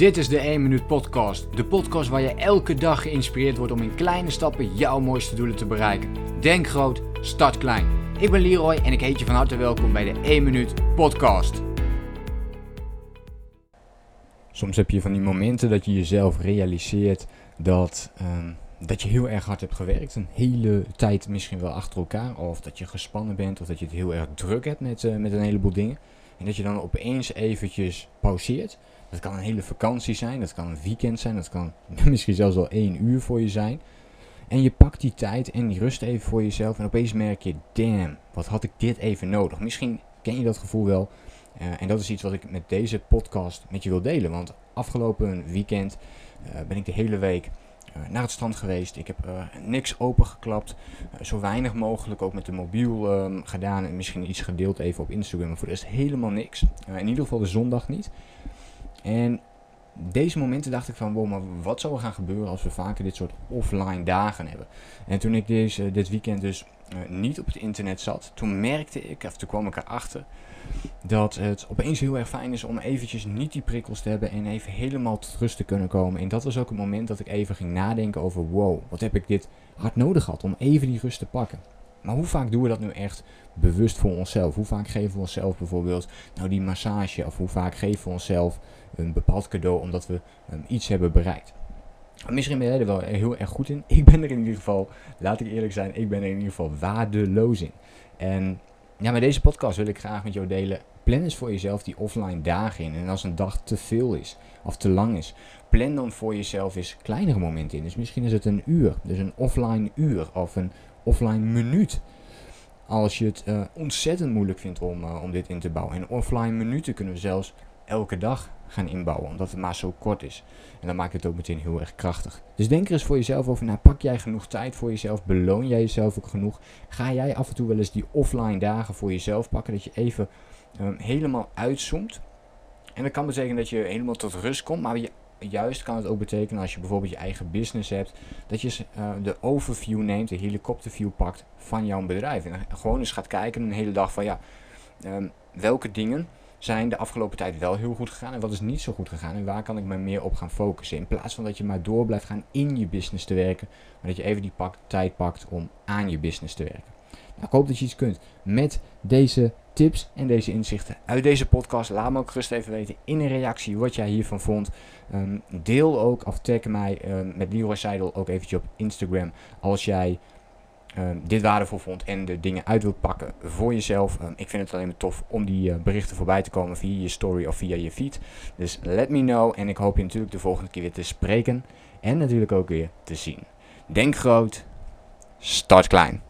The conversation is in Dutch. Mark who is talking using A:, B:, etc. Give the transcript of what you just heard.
A: Dit is de 1 Minuut Podcast. De podcast waar je elke dag geïnspireerd wordt om in kleine stappen jouw mooiste doelen te bereiken. Denk groot, start klein. Ik ben Leroy en ik heet je van harte welkom bij de 1 Minuut Podcast.
B: Soms heb je van die momenten dat je jezelf realiseert dat, ehm, dat je heel erg hard hebt gewerkt. Een hele tijd misschien wel achter elkaar. Of dat je gespannen bent of dat je het heel erg druk hebt met, eh, met een heleboel dingen. En dat je dan opeens eventjes pauzeert. Dat kan een hele vakantie zijn, dat kan een weekend zijn, dat kan misschien zelfs al één uur voor je zijn. En je pakt die tijd en die rust even voor jezelf en opeens merk je, damn, wat had ik dit even nodig. Misschien ken je dat gevoel wel. Uh, en dat is iets wat ik met deze podcast met je wil delen. Want afgelopen weekend uh, ben ik de hele week naar het strand geweest. Ik heb niks opengeklapt. zo weinig mogelijk ook met de mobiel um, gedaan. En misschien iets gedeeld even op Instagram. Maar voor de rest helemaal niks. in ieder geval de zondag niet. En deze momenten dacht ik van, wow, maar wat zou er gaan gebeuren als we vaker dit soort offline dagen hebben? En toen ik deze, dit weekend dus uh, niet op het internet zat, toen merkte ik, of toen kwam ik erachter, dat het opeens heel erg fijn is om eventjes niet die prikkels te hebben en even helemaal tot rust te kunnen komen. En dat was ook het moment dat ik even ging nadenken over, wow, wat heb ik dit hard nodig gehad om even die rust te pakken. Maar hoe vaak doen we dat nu echt bewust voor onszelf? Hoe vaak geven we onszelf bijvoorbeeld nou die massage? Of hoe vaak geven we onszelf een bepaald cadeau omdat we um, iets hebben bereikt? Misschien ben jij er wel heel erg goed in. Ik ben er in ieder geval, laat ik eerlijk zijn, ik ben er in ieder geval waardeloos in. En ja, met deze podcast wil ik graag met jou delen. Plan eens voor jezelf die offline dagen in. En als een dag te veel is of te lang is, plan dan voor jezelf eens kleinere momenten in. Dus misschien is het een uur, dus een offline uur of een offline minuut. Als je het uh, ontzettend moeilijk vindt om, uh, om dit in te bouwen. En offline minuten kunnen we zelfs elke dag gaan inbouwen, omdat het maar zo kort is. En dan maakt het ook meteen heel erg krachtig. Dus denk er eens voor jezelf over na. Pak jij genoeg tijd voor jezelf? Beloon jij jezelf ook genoeg? Ga jij af en toe wel eens die offline dagen voor jezelf pakken? Dat je even um, helemaal uitzoomt. En dat kan betekenen dat je helemaal tot rust komt, maar je juist kan het ook betekenen als je bijvoorbeeld je eigen business hebt, dat je uh, de overview neemt, de helikopterview pakt van jouw bedrijf. En gewoon eens gaat kijken een hele dag van ja, um, welke dingen zijn de afgelopen tijd wel heel goed gegaan en wat is niet zo goed gegaan en waar kan ik me meer op gaan focussen. In plaats van dat je maar door blijft gaan in je business te werken, maar dat je even die pak, tijd pakt om aan je business te werken. Nou, ik hoop dat je iets kunt met deze tips en deze inzichten uit deze podcast. Laat me ook gerust even weten in een reactie wat jij hiervan vond. Um, deel ook of tag mij um, met Leroy Seidel ook eventjes op Instagram als jij um, dit waardevol vond en de dingen uit wilt pakken voor jezelf. ik vind het alleen maar tof om die uh, berichten voorbij te komen via je story of via je feed. Dus let me know en ik hoop je natuurlijk de volgende keer weer te spreken en natuurlijk ook weer te zien. Denk groot, start klein.